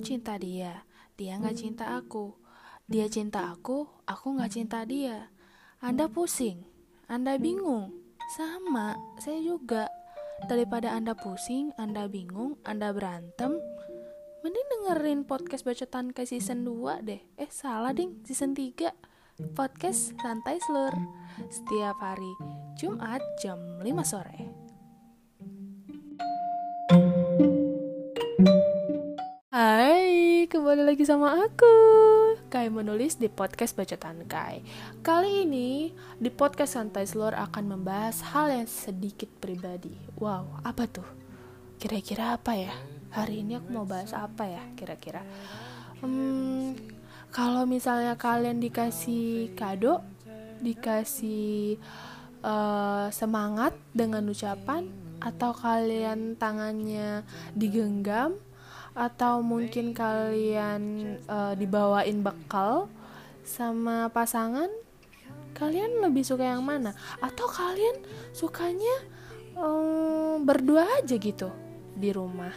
cinta dia, dia nggak cinta aku. Dia cinta aku, aku nggak cinta dia. Anda pusing, Anda bingung. Sama, saya juga. Daripada Anda pusing, Anda bingung, Anda berantem, mending dengerin podcast bacotan ke season 2 deh. Eh, salah ding, season 3. Podcast Santai Slur. Setiap hari Jumat jam 5 sore. Kembali lagi sama aku Kai menulis di podcast Bacotan Kai Kali ini, di podcast Santai Slur akan membahas hal yang sedikit pribadi Wow, apa tuh? Kira-kira apa ya? Hari ini aku mau bahas apa ya kira-kira? Hmm, kalau misalnya kalian dikasih kado Dikasih uh, semangat dengan ucapan Atau kalian tangannya digenggam atau mungkin kalian uh, dibawain bekal sama pasangan kalian lebih suka yang mana atau kalian sukanya um, berdua aja gitu di rumah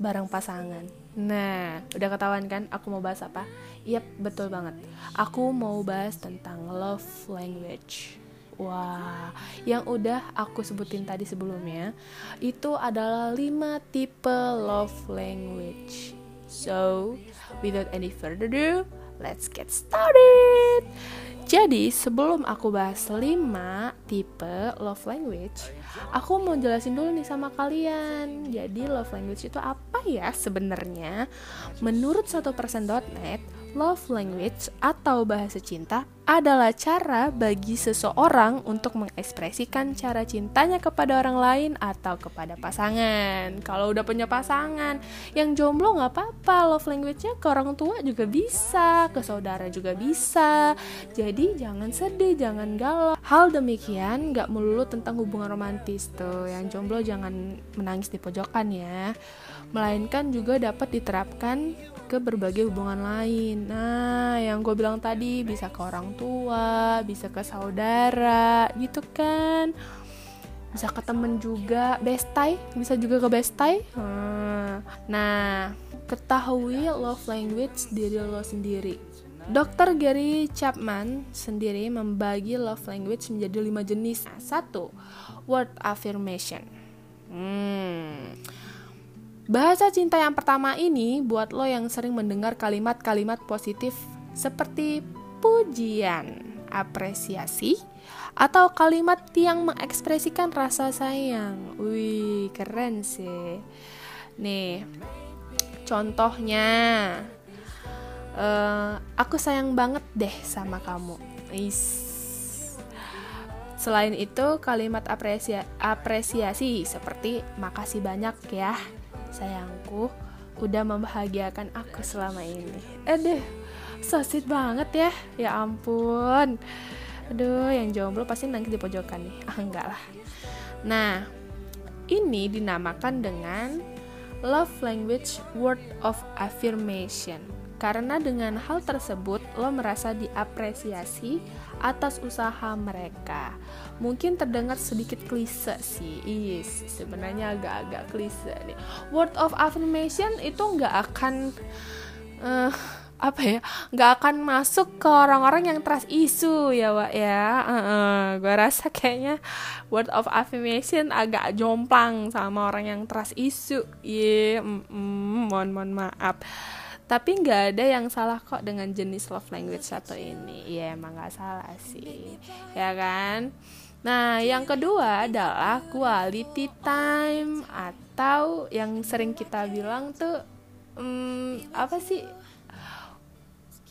bareng pasangan nah udah ketahuan kan aku mau bahas apa Yap, betul banget. Aku mau bahas tentang love language. Wah, yang udah aku sebutin tadi sebelumnya itu adalah 5 tipe love language. So, without any further ado, let's get started. Jadi, sebelum aku bahas 5 tipe love language, aku mau jelasin dulu nih sama kalian. Jadi, love language itu apa ya sebenarnya? Menurut 1%.net, love language atau bahasa cinta adalah cara bagi seseorang untuk mengekspresikan cara cintanya kepada orang lain atau kepada pasangan. Kalau udah punya pasangan, yang jomblo nggak apa-apa, love language-nya ke orang tua juga bisa, ke saudara juga bisa. Jadi jangan sedih, jangan galau. Hal demikian nggak melulu tentang hubungan romantis tuh. Yang jomblo jangan menangis di pojokan ya, melainkan juga dapat diterapkan ke berbagai hubungan lain. Nah, yang gue bilang tadi bisa ke orang tua, bisa ke saudara, gitu kan. Bisa ke temen juga, bestai, bisa juga ke bestai. Hmm. Nah, ketahui love language diri lo sendiri. Dr. Gary Chapman sendiri membagi love language menjadi lima jenis. Satu, word affirmation. Hmm Bahasa cinta yang pertama ini buat lo yang sering mendengar kalimat-kalimat positif seperti pujian, apresiasi, atau kalimat yang mengekspresikan rasa sayang. Wih, keren sih. Nih, contohnya, uh, aku sayang banget deh sama kamu. Is. Selain itu, kalimat apresia apresiasi seperti makasih banyak ya sayangku udah membahagiakan aku selama ini. Aduh, so sweet banget ya. Ya ampun. Aduh, yang jomblo pasti nangis di pojokan nih. Ah, enggak lah. Nah, ini dinamakan dengan love language word of affirmation. Karena dengan hal tersebut lo merasa diapresiasi atas usaha mereka. Mungkin terdengar sedikit klise sih, yes, sebenarnya agak-agak klise nih. Word of affirmation itu nggak akan uh, apa ya nggak akan masuk ke orang-orang yang trust isu ya Wak ya uh, uh, gue rasa kayaknya word of affirmation agak jomplang sama orang yang trust isu iya yeah, mm, mm, mohon mohon maaf tapi nggak ada yang salah kok dengan jenis love language satu ini. Ya emang nggak salah sih. Ya kan? Nah yang kedua adalah quality time atau yang sering kita bilang tuh hmm, apa sih?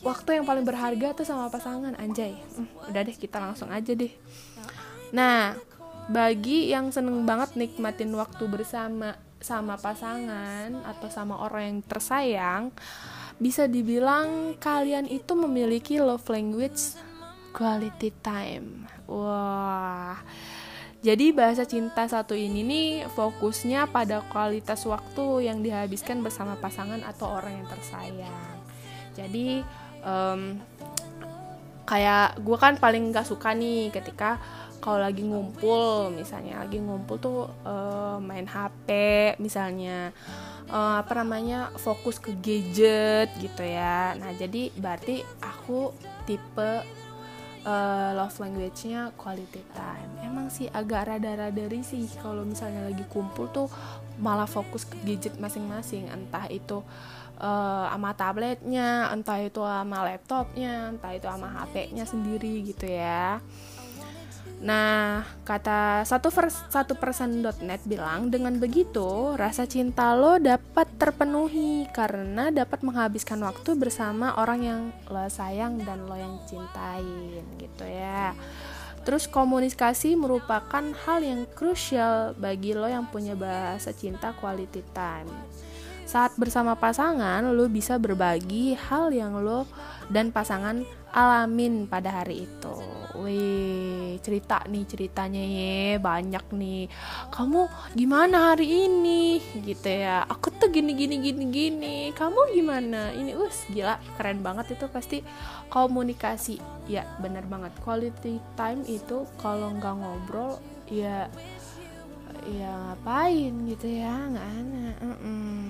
Waktu yang paling berharga tuh sama pasangan anjay. Hmm, udah deh kita langsung aja deh. Nah bagi yang seneng banget nikmatin waktu bersama sama pasangan atau sama orang yang tersayang bisa dibilang kalian itu memiliki love language quality time. Wah. Jadi bahasa cinta satu ini nih fokusnya pada kualitas waktu yang dihabiskan bersama pasangan atau orang yang tersayang. Jadi um, kayak gue kan paling gak suka nih ketika kalau lagi ngumpul misalnya lagi ngumpul tuh uh, main HP misalnya uh, apa namanya fokus ke gadget gitu ya nah jadi berarti aku tipe uh, love language-nya quality time. Emang sih agak rada-rada sih kalau misalnya lagi kumpul tuh malah fokus ke gadget masing-masing, entah itu uh, sama tabletnya, entah itu sama laptopnya, entah itu sama HP-nya sendiri gitu ya. Nah, kata satu satu persen.net bilang dengan begitu rasa cinta lo dapat terpenuhi karena dapat menghabiskan waktu bersama orang yang lo sayang dan lo yang cintain gitu ya. Terus komunikasi merupakan hal yang krusial bagi lo yang punya bahasa cinta quality time. Saat bersama pasangan, lo bisa berbagi hal yang lo dan pasangan alamin pada hari itu. Wih, cerita nih ceritanya ya banyak nih. Kamu gimana hari ini? Gitu ya. Aku tuh gini gini gini gini. Kamu gimana? Ini us gila keren banget itu pasti komunikasi. Ya bener banget. Quality time itu kalau nggak ngobrol ya ya ngapain gitu ya nggak enak. Mm -mm.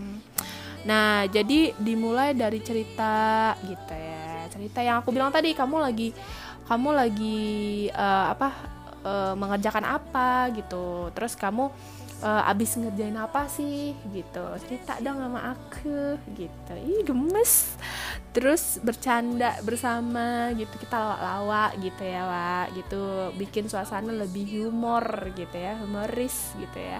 Nah jadi dimulai dari cerita gitu ya cerita yang aku bilang tadi kamu lagi kamu lagi uh, apa uh, mengerjakan apa gitu terus kamu uh, abis ngerjain apa sih gitu cerita dong sama aku gitu ih gemes terus bercanda bersama gitu kita lawa gitu ya Wak gitu. Bikin suasana lebih humor gitu ya humoris gitu ya.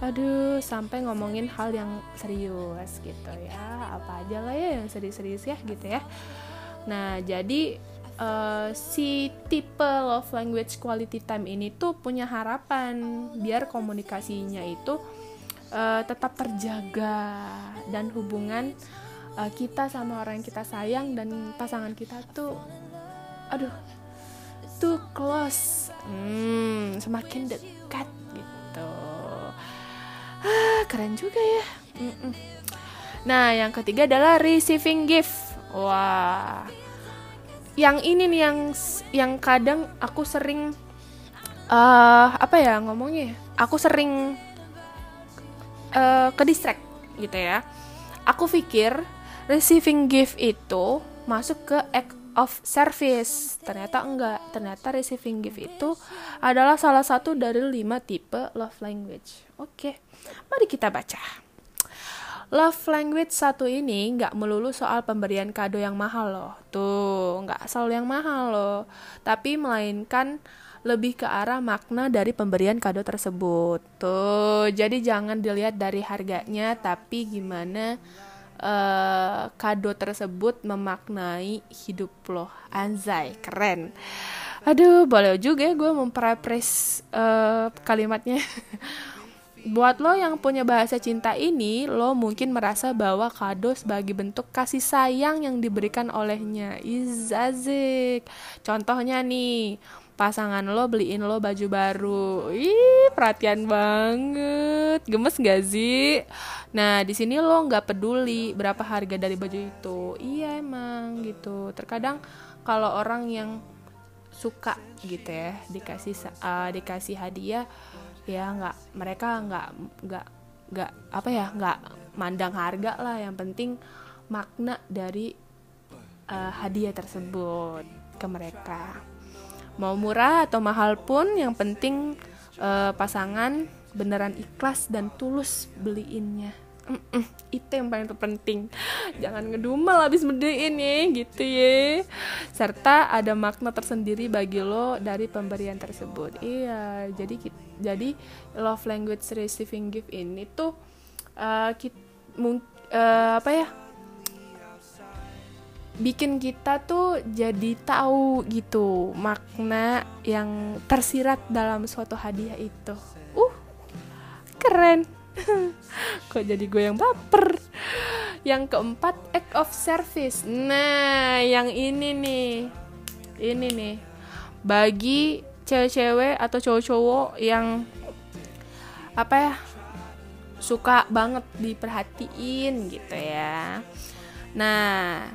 Aduh sampai ngomongin hal yang serius gitu ya. Apa aja lah ya yang serius-serius ya gitu ya. Nah, jadi uh, si tipe love language quality time ini tuh punya harapan biar komunikasinya itu uh, tetap terjaga dan hubungan uh, kita sama orang yang kita sayang dan pasangan kita tuh aduh too close hmm, semakin dekat gitu ah keren juga ya mm -mm. nah yang ketiga adalah receiving gift Wah. Yang ini nih yang yang kadang aku sering uh, apa ya ngomongnya? Ya? Aku sering uh, ke distract gitu ya. Aku pikir receiving gift itu masuk ke act of service. Ternyata enggak. Ternyata receiving gift itu adalah salah satu dari lima tipe love language. Oke, mari kita baca. Love language satu ini nggak melulu soal pemberian kado yang mahal loh. Tuh, nggak selalu yang mahal loh. Tapi melainkan lebih ke arah makna dari pemberian kado tersebut. Tuh, jadi jangan dilihat dari harganya, tapi gimana uh, kado tersebut memaknai hidup lo. Anzai, keren. Aduh, boleh juga ya gue memperapres uh, kalimatnya. Buat lo yang punya bahasa cinta ini, lo mungkin merasa bahwa kado sebagai bentuk kasih sayang yang diberikan olehnya. Izazik. Contohnya nih, pasangan lo beliin lo baju baru. Ih, perhatian banget. Gemes gak sih? Nah, di sini lo nggak peduli berapa harga dari baju itu. Iya emang gitu. Terkadang kalau orang yang suka gitu ya dikasih uh, dikasih hadiah ya nggak mereka nggak nggak nggak apa ya nggak mandang harga lah yang penting makna dari uh, hadiah tersebut ke mereka mau murah atau mahal pun yang penting uh, pasangan beneran ikhlas dan tulus beliinnya. Mm-mm, itu yang paling terpenting. Jangan ngedumel habis beliin ya gitu ya. Serta ada makna tersendiri bagi lo dari pemberian tersebut. Iya jadi jadi love language receiving gift ini tuh uh, kit, mung, uh, apa ya bikin kita tuh jadi tahu gitu makna yang tersirat dalam suatu hadiah itu uh keren Kok jadi gue yang baper? Yang keempat, act of service. Nah, yang ini nih. Ini nih. Bagi cewek-cewek atau cowok-cowok yang apa ya? suka banget diperhatiin gitu ya. Nah,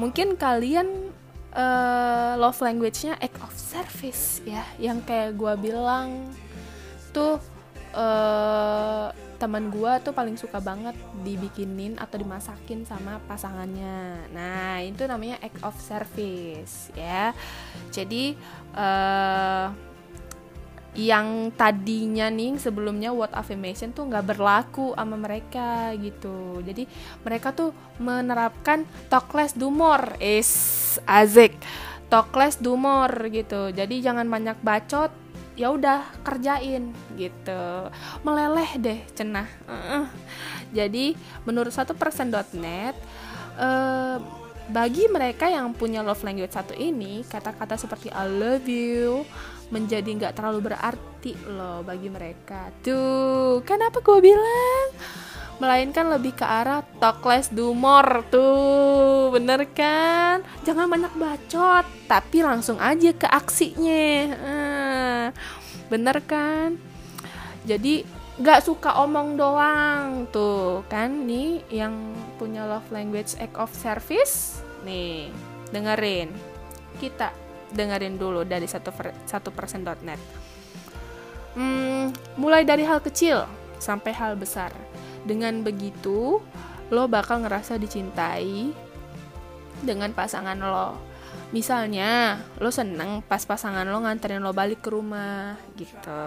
mungkin kalian uh, love language-nya act of service ya yang kayak gue bilang tuh uh, teman gue tuh paling suka banget dibikinin atau dimasakin sama pasangannya. Nah itu namanya act of service ya. Jadi uh, yang tadinya nih sebelumnya word affirmation tuh nggak berlaku sama mereka gitu. Jadi mereka tuh menerapkan talk less do more. Is azik talk less do more gitu. Jadi jangan banyak bacot ya udah kerjain gitu. Meleleh deh cenah. Uh, jadi menurut satu persen.net uh, bagi mereka yang punya love language satu ini kata-kata seperti I love you menjadi nggak terlalu berarti loh bagi mereka. Tuh kenapa gue bilang? Melainkan lebih ke arah talk less do more. Tuh bener kan? Jangan banyak bacot tapi langsung aja ke aksinya. Uh, bener kan? Jadi nggak suka omong doang. Tuh kan? Nih yang punya love language act of service. Nih dengerin. Kita dengerin dulu dari satu satu persen net. Hmm, mulai dari hal kecil sampai hal besar. Dengan begitu, lo bakal ngerasa dicintai dengan pasangan lo. Misalnya, lo seneng pas pasangan lo nganterin lo balik ke rumah gitu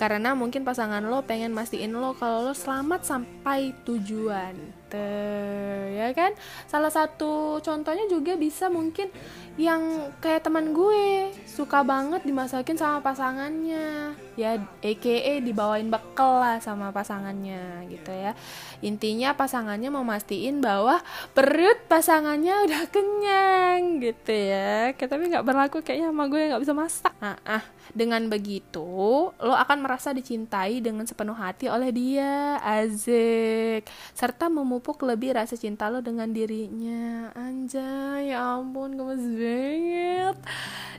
karena mungkin pasangan lo pengen mastiin lo kalau lo selamat sampai tujuan tuh ya kan salah satu contohnya juga bisa mungkin yang kayak teman gue suka banget dimasakin sama pasangannya. Ya EKE dibawain bekal lah sama pasangannya gitu ya. Intinya pasangannya mau mastiin bahwa perut pasangannya udah kenyang gitu ya. Tapi nggak berlaku kayaknya sama gue nggak bisa masak. Nah, ah. Dengan begitu lo akan merasa dicintai dengan sepenuh hati oleh dia. Azik serta memupuk lebih rasa cinta lo dengan dirinya. Anjay ya ampun gemes banget.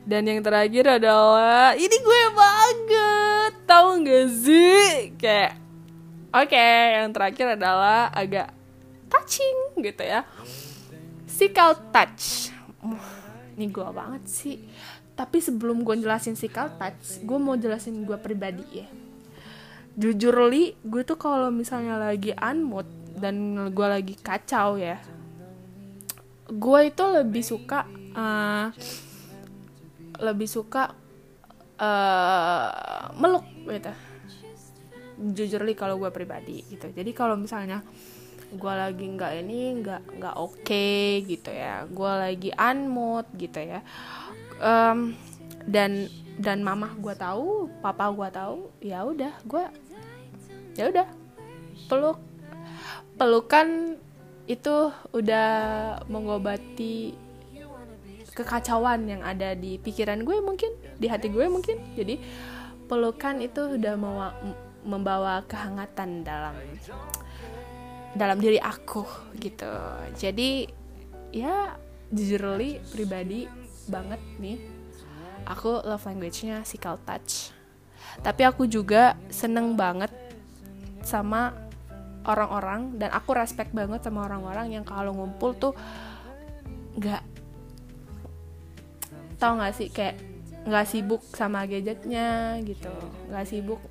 Dan yang terakhir adalah ini gue banget. Tahu gak sih? Kayak oke okay, yang terakhir adalah agak touching gitu ya. Physical touch. Ini gue banget sih. Tapi sebelum gue jelasin physical touch gue mau jelasin gue pribadi ya. Jujur li gue tuh kalau misalnya lagi unmood dan gue lagi kacau ya gue itu lebih suka uh, lebih suka uh, meluk gitu. Jujur li kalau gue pribadi gitu. Jadi kalau misalnya gue lagi nggak ini nggak nggak oke okay, gitu ya. Gue lagi unmood gitu ya. Um, dan dan mama gue tahu papa gue tahu ya udah gue ya udah peluk. Pelukan itu udah mengobati kekacauan yang ada di pikiran gue mungkin di hati gue mungkin. Jadi pelukan itu udah mau membawa kehangatan dalam dalam diri aku gitu. Jadi ya jujur li pribadi banget nih. Aku love language-nya physical touch. Tapi aku juga seneng banget sama orang-orang dan aku respect banget sama orang-orang yang kalau ngumpul tuh nggak tau gak sih kayak nggak sibuk sama gadgetnya gitu. Nggak sibuk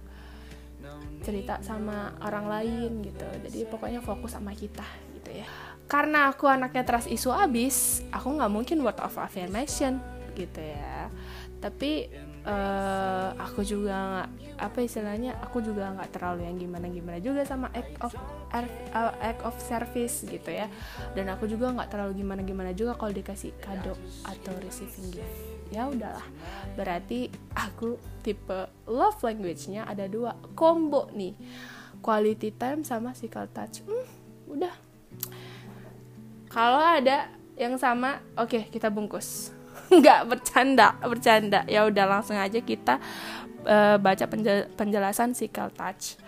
cerita sama orang lain gitu. Jadi pokoknya fokus sama kita gitu ya. Karena aku anaknya trust isu abis aku nggak mungkin word of affirmation gitu ya. Tapi uh, aku juga nggak apa istilahnya aku juga nggak terlalu yang gimana gimana juga sama act of act of service gitu ya. Dan aku juga nggak terlalu gimana gimana juga kalau dikasih kado atau receiving gift. Ya udahlah. Berarti aku tipe love language-nya ada dua. Combo nih. Quality time sama physical touch. Hmm, udah. Kalau ada yang sama oke okay, kita bungkus. Nggak bercanda bercanda. Ya udah langsung aja kita uh, baca penjelasan physical touch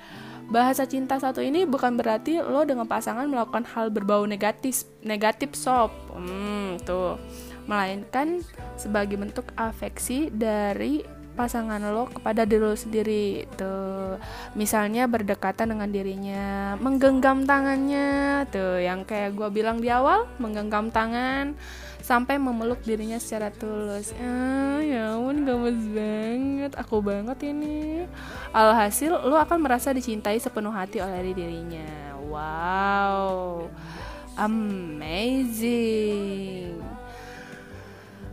bahasa cinta satu ini bukan berarti lo dengan pasangan melakukan hal berbau negatif negatif sob. Hmm, tuh. Melainkan sebagai bentuk afeksi dari pasangan lo kepada diri lo sendiri tuh. Misalnya berdekatan dengan dirinya menggenggam tangannya tuh. Yang kayak gue bilang di awal menggenggam tangan sampai memeluk dirinya secara tulus. Ah ya ampun gemes banget. Aku banget ini. Alhasil lo akan merasa dicintai sepenuh hati oleh dirinya. Wow. Amazing.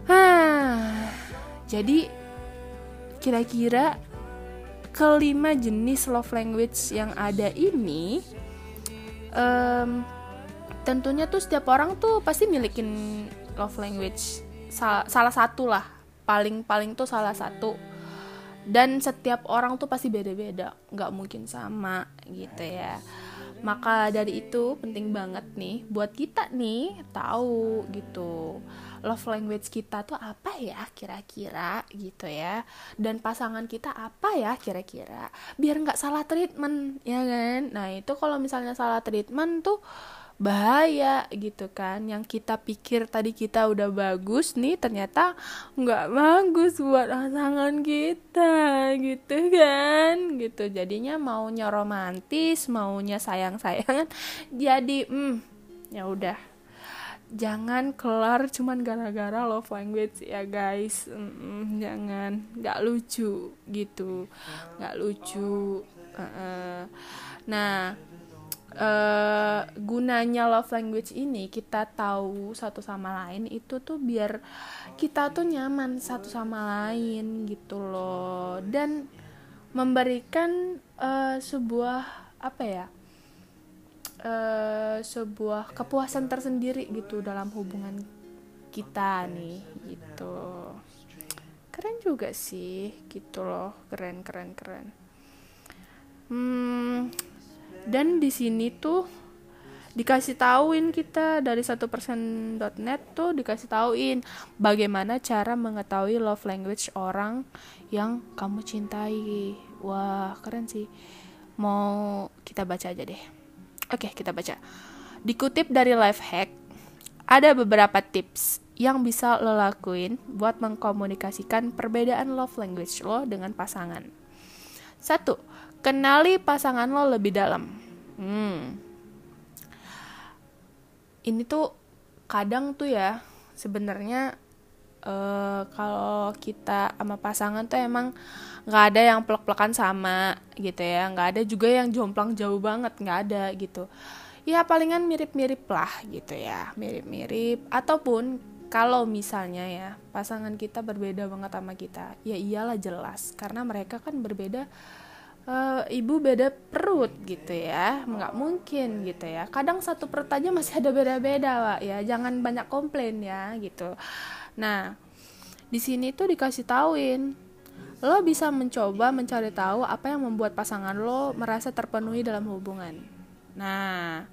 Hah, jadi kira-kira kelima jenis love language yang ada ini um, tentunya tuh setiap orang tuh pasti milikin love language. Sal salah satu lah. Paling paling tuh salah satu. Dan setiap orang tuh pasti beda-beda. Nggak mungkin sama gitu ya. Maka dari itu penting banget nih buat kita nih tahu gitu. Love language kita tuh apa ya kira-kira gitu ya. Dan pasangan kita apa ya kira-kira. Biar nggak salah treatment ya kan? Nah itu kalau misalnya salah treatment tuh bahaya gitu kan. Yang kita pikir tadi kita udah bagus nih ternyata nggak bagus buat pasangan kita gitu kan. Gitu jadinya maunya romantis maunya sayang sayangan jadi hmm ya udah. Jangan kelar cuman gara-gara love language ya guys. Mm -mm, jangan. Nggak lucu gitu. Nggak lucu. Uh -uh. nah uh, gunanya love language ini kita tahu satu sama lain itu tuh biar kita tuh nyaman satu sama lain gitu loh. Dan memberikan uh, sebuah apa ya uh, sebuah kepuasan tersendiri gitu dalam hubungan kita nih gitu. Keren juga sih gitu loh. Keren keren keren. Hmm dan di sini tuh dikasih tauin kita dari satu persen.net tuh dikasih tauin bagaimana cara mengetahui love language orang yang kamu cintai. Wah keren sih. Mau kita baca aja deh. Oke kita baca. Dikutip dari life hack ada beberapa tips yang bisa lo lakuin buat mengkomunikasikan perbedaan love language lo dengan pasangan. Satu kenali pasangan lo lebih dalam. Hmm. Ini tuh kadang tuh ya sebenarnya uh, kalau kita sama pasangan tuh emang nggak ada yang pelak-pelakan sama gitu ya, nggak ada juga yang jomplang jauh banget, nggak ada gitu. Ya palingan mirip-mirip lah gitu ya, mirip-mirip ataupun kalau misalnya ya pasangan kita berbeda banget sama kita, ya iyalah jelas karena mereka kan berbeda uh, ibu beda perut gitu ya. Nggak mungkin gitu ya. Kadang satu perut aja masih ada beda-beda pak ya. Jangan banyak komplain ya gitu. Nah di sini tuh dikasih tauin lo bisa mencoba mencari tahu apa yang membuat pasangan lo merasa terpenuhi dalam hubungan. Nah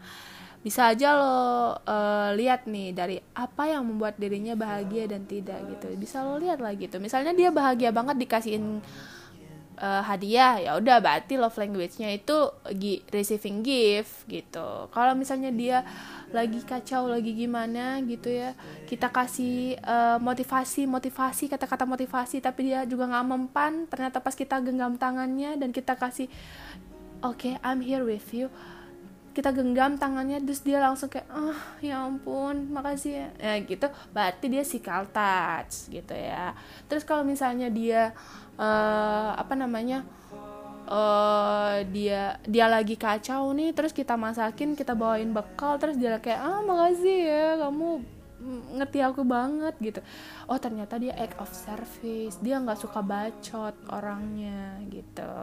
bisa aja lo uh, lihat nih dari apa yang membuat dirinya bahagia dan tidak gitu. Bisa lo lihat lah gitu. Misalnya dia bahagia banget dikasihin uh, hadiah ya udah berarti love language-nya itu gi receiving gift gitu. Kalau misalnya dia lagi kacau lagi gimana gitu ya kita kasih uh, motivasi motivasi kata-kata motivasi tapi dia juga nggak mempan ternyata pas kita genggam tangannya dan kita kasih oke okay, I'm here with you kita genggam tangannya terus dia langsung kayak ah oh, ya ampun makasih ya. Ya gitu berarti dia physical touch gitu ya. Terus kalau misalnya dia uh, apa namanya uh, dia dia lagi kacau nih terus kita masakin kita bawain bekal terus dia kayak ah makasih ya kamu ngerti aku banget gitu. Oh ternyata dia act of service dia nggak suka bacot orangnya gitu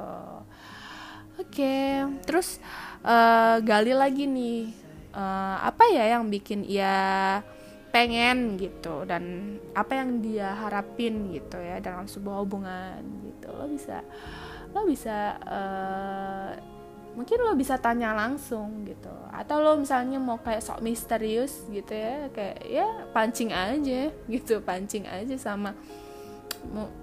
oke okay. terus uh, gali lagi nih uh, apa ya yang bikin ia pengen gitu dan apa yang dia harapin gitu ya dalam sebuah hubungan gitu lo bisa lo bisa uh, mungkin lo bisa tanya langsung gitu atau lo misalnya mau kayak sok misterius gitu ya kayak ya pancing aja gitu pancing aja sama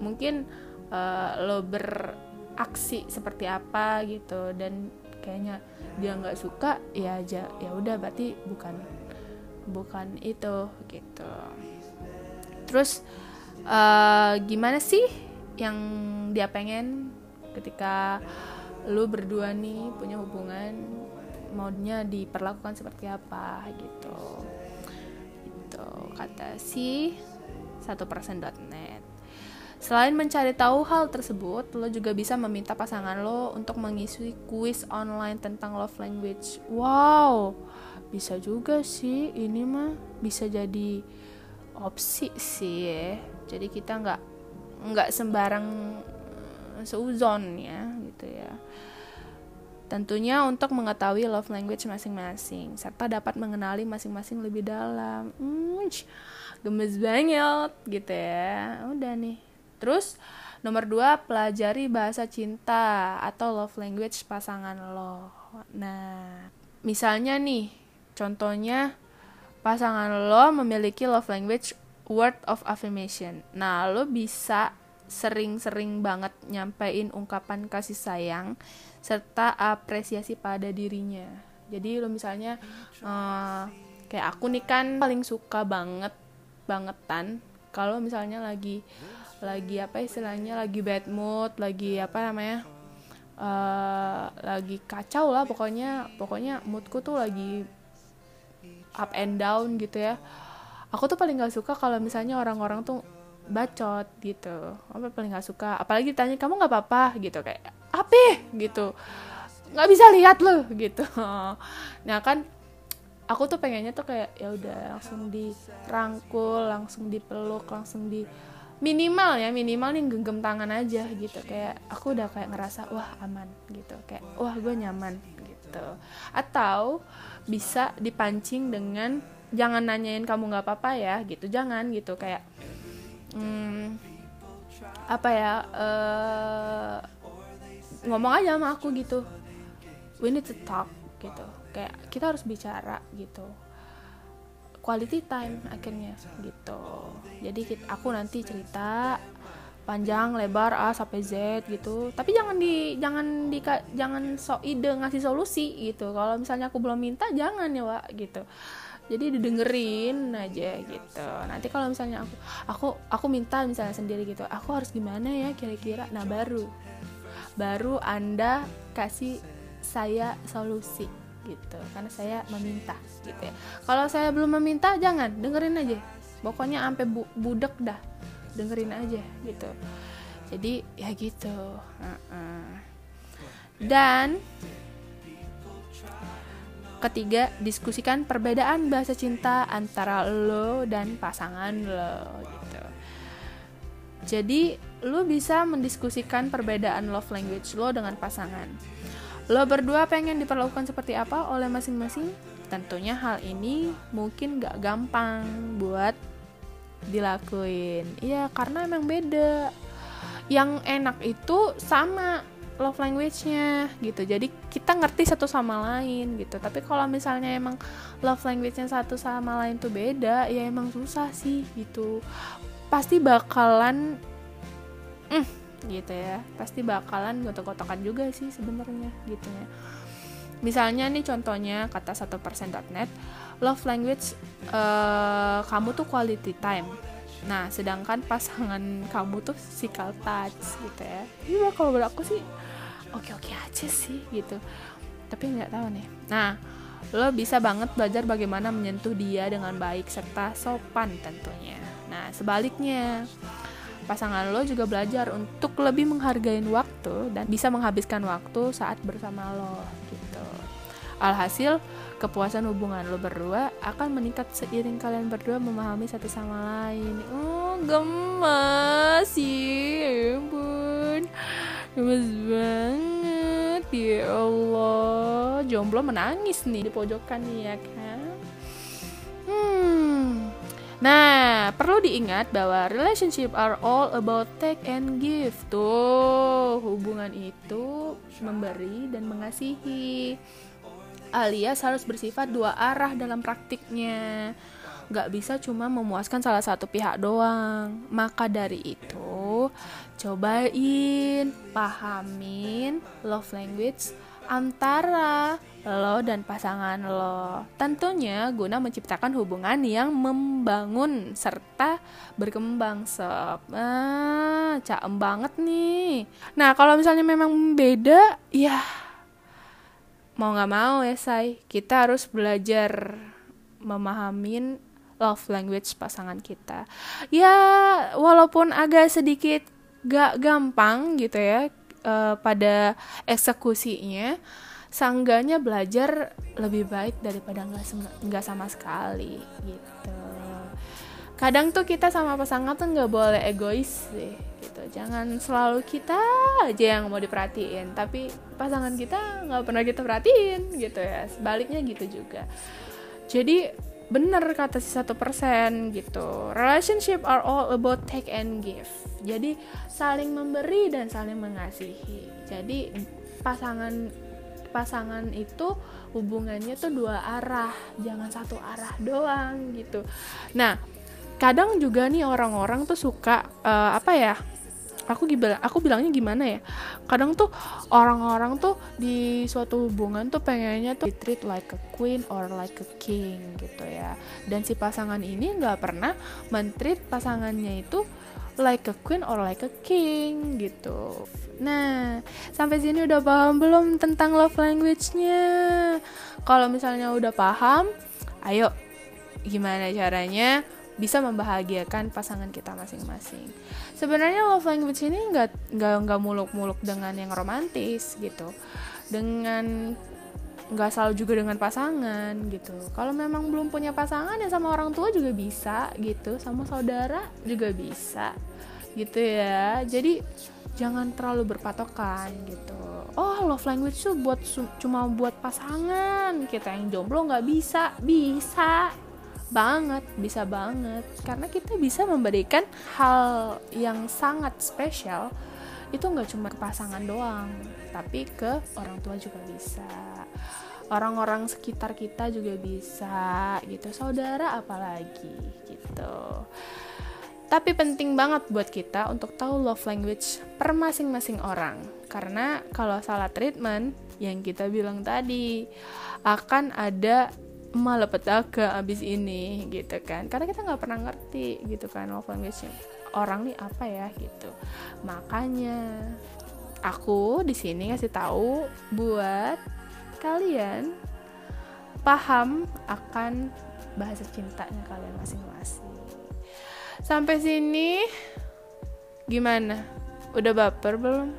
mungkin uh, lo ber aksi seperti apa gitu. Dan kayaknya dia nggak suka ya aja ya udah berarti bukan bukan itu gitu. Terus uh, gimana sih yang dia pengen ketika lu berdua nih punya hubungan maunya diperlakukan seperti apa gitu. Gitu kata si satu persen.net Selain mencari tahu hal tersebut, lo juga bisa meminta pasangan lo untuk mengisi kuis online tentang love language. Wow, bisa juga sih. Ini mah bisa jadi opsi sih ya. Jadi kita nggak nggak sembarang eh, seuzon ya, gitu ya. Tentunya untuk mengetahui love language masing-masing serta dapat mengenali masing-masing lebih dalam. Hmm, gemes banget gitu ya. Udah nih Terus nomor dua pelajari bahasa cinta atau love language pasangan lo. Nah, misalnya nih, contohnya pasangan lo memiliki love language word of affirmation. Nah, lo bisa sering-sering banget nyampein ungkapan kasih sayang serta apresiasi pada dirinya. Jadi lo misalnya uh, kayak aku nih kan paling suka banget bangetan kalau misalnya lagi lagi apa istilahnya lagi bad mood lagi apa namanya uh, lagi kacau lah pokoknya. Pokoknya moodku tuh lagi up and down gitu ya. Aku tuh paling gak suka kalau misalnya orang-orang tuh bacot gitu. Apa paling gak suka. Apalagi ditanya kamu nggak apa-apa? Gitu kayak apa? Gitu. Nggak bisa lihat loh gitu. Nah kan aku tuh pengennya tuh kayak ya udah langsung dirangkul langsung dipeluk langsung di minimal ya minimal nih genggam tangan aja gitu. Kayak aku udah kayak ngerasa wah aman gitu. Kayak wah gue nyaman gitu. Atau bisa dipancing dengan jangan nanyain kamu nggak apa-apa ya gitu. Jangan gitu kayak hmm, apa ya uh, ngomong aja sama aku gitu. We need to talk gitu. Kayak kita harus bicara gitu quality time akhirnya gitu. Jadi kita, aku nanti cerita panjang lebar A sampai Z gitu. Tapi jangan di jangan di jangan so ide ngasih solusi gitu. Kalau misalnya aku belum minta jangan ya Wak gitu. Jadi didengerin aja gitu. Nanti kalau misalnya aku aku aku minta misalnya sendiri gitu. Aku harus gimana ya kira-kira? Nah baru baru anda kasih saya solusi gitu. Karena saya meminta gitu ya. Kalau saya belum meminta jangan. Dengerin aja. Pokoknya sampai bu budek dah. Dengerin aja gitu. Jadi ya gitu. Dan ketiga diskusikan perbedaan bahasa cinta antara lo dan pasangan lo gitu. Jadi lo bisa mendiskusikan perbedaan love language lo dengan pasangan Lo berdua pengen diperlakukan seperti apa oleh masing-masing? Tentunya hal ini mungkin gak gampang buat dilakuin. Iya, karena emang beda. Yang enak itu sama love language-nya gitu. Jadi kita ngerti satu sama lain gitu. Tapi kalau misalnya emang love language-nya satu sama lain tuh beda, ya emang susah sih gitu. Pasti bakalan mm, gitu ya. Pasti bakalan gotok-gotokan juga sih sebenarnya gitu ya. Misalnya nih contohnya kata satu persen.net love language uh, kamu tuh quality time. Nah sedangkan pasangan kamu tuh physical touch gitu ya. Iya kalau buat aku sih oke oke aja sih gitu. Tapi nggak tahu nih. Nah lo bisa banget belajar bagaimana menyentuh dia dengan baik serta sopan tentunya. Nah sebaliknya pasangan lo juga belajar untuk lebih menghargai waktu dan bisa menghabiskan waktu saat bersama lo gitu. Alhasil, kepuasan hubungan lo berdua akan meningkat seiring kalian berdua memahami satu sama lain. Oh, gemes sih, ya ampun. Gemes banget, ya Allah. Jomblo menangis nih di pojokan nih ya kan. Nah, perlu diingat bahwa relationship are all about take and give. Tuh, hubungan itu memberi dan mengasihi. Alias harus bersifat dua arah dalam praktiknya. Gak bisa cuma memuaskan salah satu pihak doang. Maka dari itu, cobain, pahamin love language antara lo dan pasangan lo. Tentunya guna menciptakan hubungan yang membangun serta berkembang sob. Ah, caem banget nih. Nah, kalau misalnya memang beda, ya mau nggak mau ya say, kita harus belajar memahamin love language pasangan kita. Ya, walaupun agak sedikit gak gampang gitu ya uh, pada eksekusinya, sangganya belajar lebih baik daripada nggak nggak sama sekali gitu. Kadang tuh kita sama pasangan tuh nggak boleh egois sih gitu. Jangan selalu kita aja yang mau diperhatiin, tapi pasangan kita nggak pernah kita perhatiin gitu ya. Sebaliknya gitu juga. Jadi bener kata si satu persen gitu. Relationship are all about take and give. Jadi saling memberi dan saling mengasihi. Jadi pasangan pasangan itu hubungannya tuh dua arah. Jangan satu arah doang gitu. Nah kadang juga nih orang-orang tuh suka uh, apa ya aku bilang aku bilangnya gimana ya? Kadang tuh orang-orang tuh di suatu hubungan tuh pengennya tuh treat like a queen or like a king gitu ya. Dan si pasangan ini nggak pernah mentreat pasangannya itu like a queen or like a king gitu. Nah sampai sini udah paham belum tentang love language-nya? Kalau misalnya udah paham ayo. Gimana caranya bisa membahagiakan pasangan kita masing-masing. Sebenarnya love language ini nggak nggak nggak muluk-muluk dengan yang romantis gitu, dengan nggak selalu juga dengan pasangan gitu. Kalau memang belum punya pasangan ya sama orang tua juga bisa gitu, sama saudara juga bisa gitu ya. Jadi jangan terlalu berpatokan gitu. Oh love language tuh buat cuma buat pasangan kita yang jomblo nggak bisa, bisa banget, bisa banget karena kita bisa memberikan hal yang sangat spesial itu nggak cuma ke pasangan doang, tapi ke orang tua juga bisa. Orang-orang sekitar kita juga bisa gitu, saudara apalagi gitu. Tapi penting banget buat kita untuk tahu love language per masing-masing orang. Karena kalau salah treatment yang kita bilang tadi akan ada malepetaka abis ini gitu kan. Karena kita nggak pernah ngerti gitu kan love language orang nih apa ya gitu. Makanya aku di sini ngasih tahu buat kalian paham akan bahasa cintanya kalian masing-masing. Sampai sini gimana? Udah baper belum?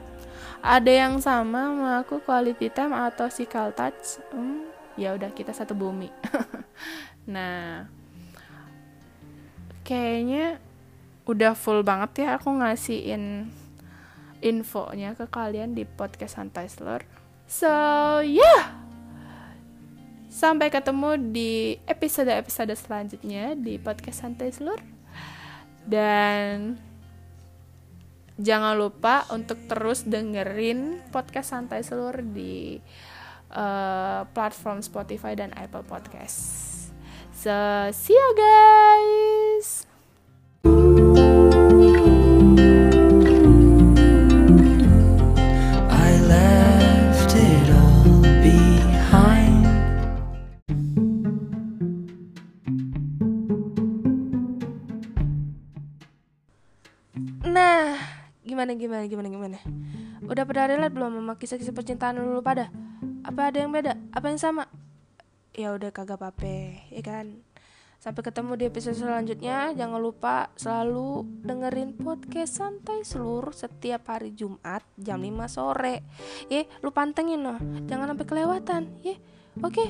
Ada yang sama sama aku quality time atau physical touch? Hmm, ya udah kita satu bumi. Nah kayaknya udah full banget ya aku ngasihin infonya ke kalian di podcast santai selur so yeah. Sampai ketemu di episode-episode selanjutnya di podcast santai selur dan jangan lupa untuk terus dengerin podcast santai selur di uh, platform Spotify dan Apple Podcast. So, see you guys. I left it all behind. Nah, gimana gimana gimana gimana? Udah pada relate belum sama kisah-kisah percintaan dulu pada? Apa ada yang beda? Apa yang sama? Ya udah kagak pape ya kan? Sampai ketemu di episode selanjutnya. Jangan lupa selalu dengerin podcast santai seluruh setiap hari Jumat jam 5 sore. Ya lu pantengin loh. Jangan sampai kelewatan ya oke. okay?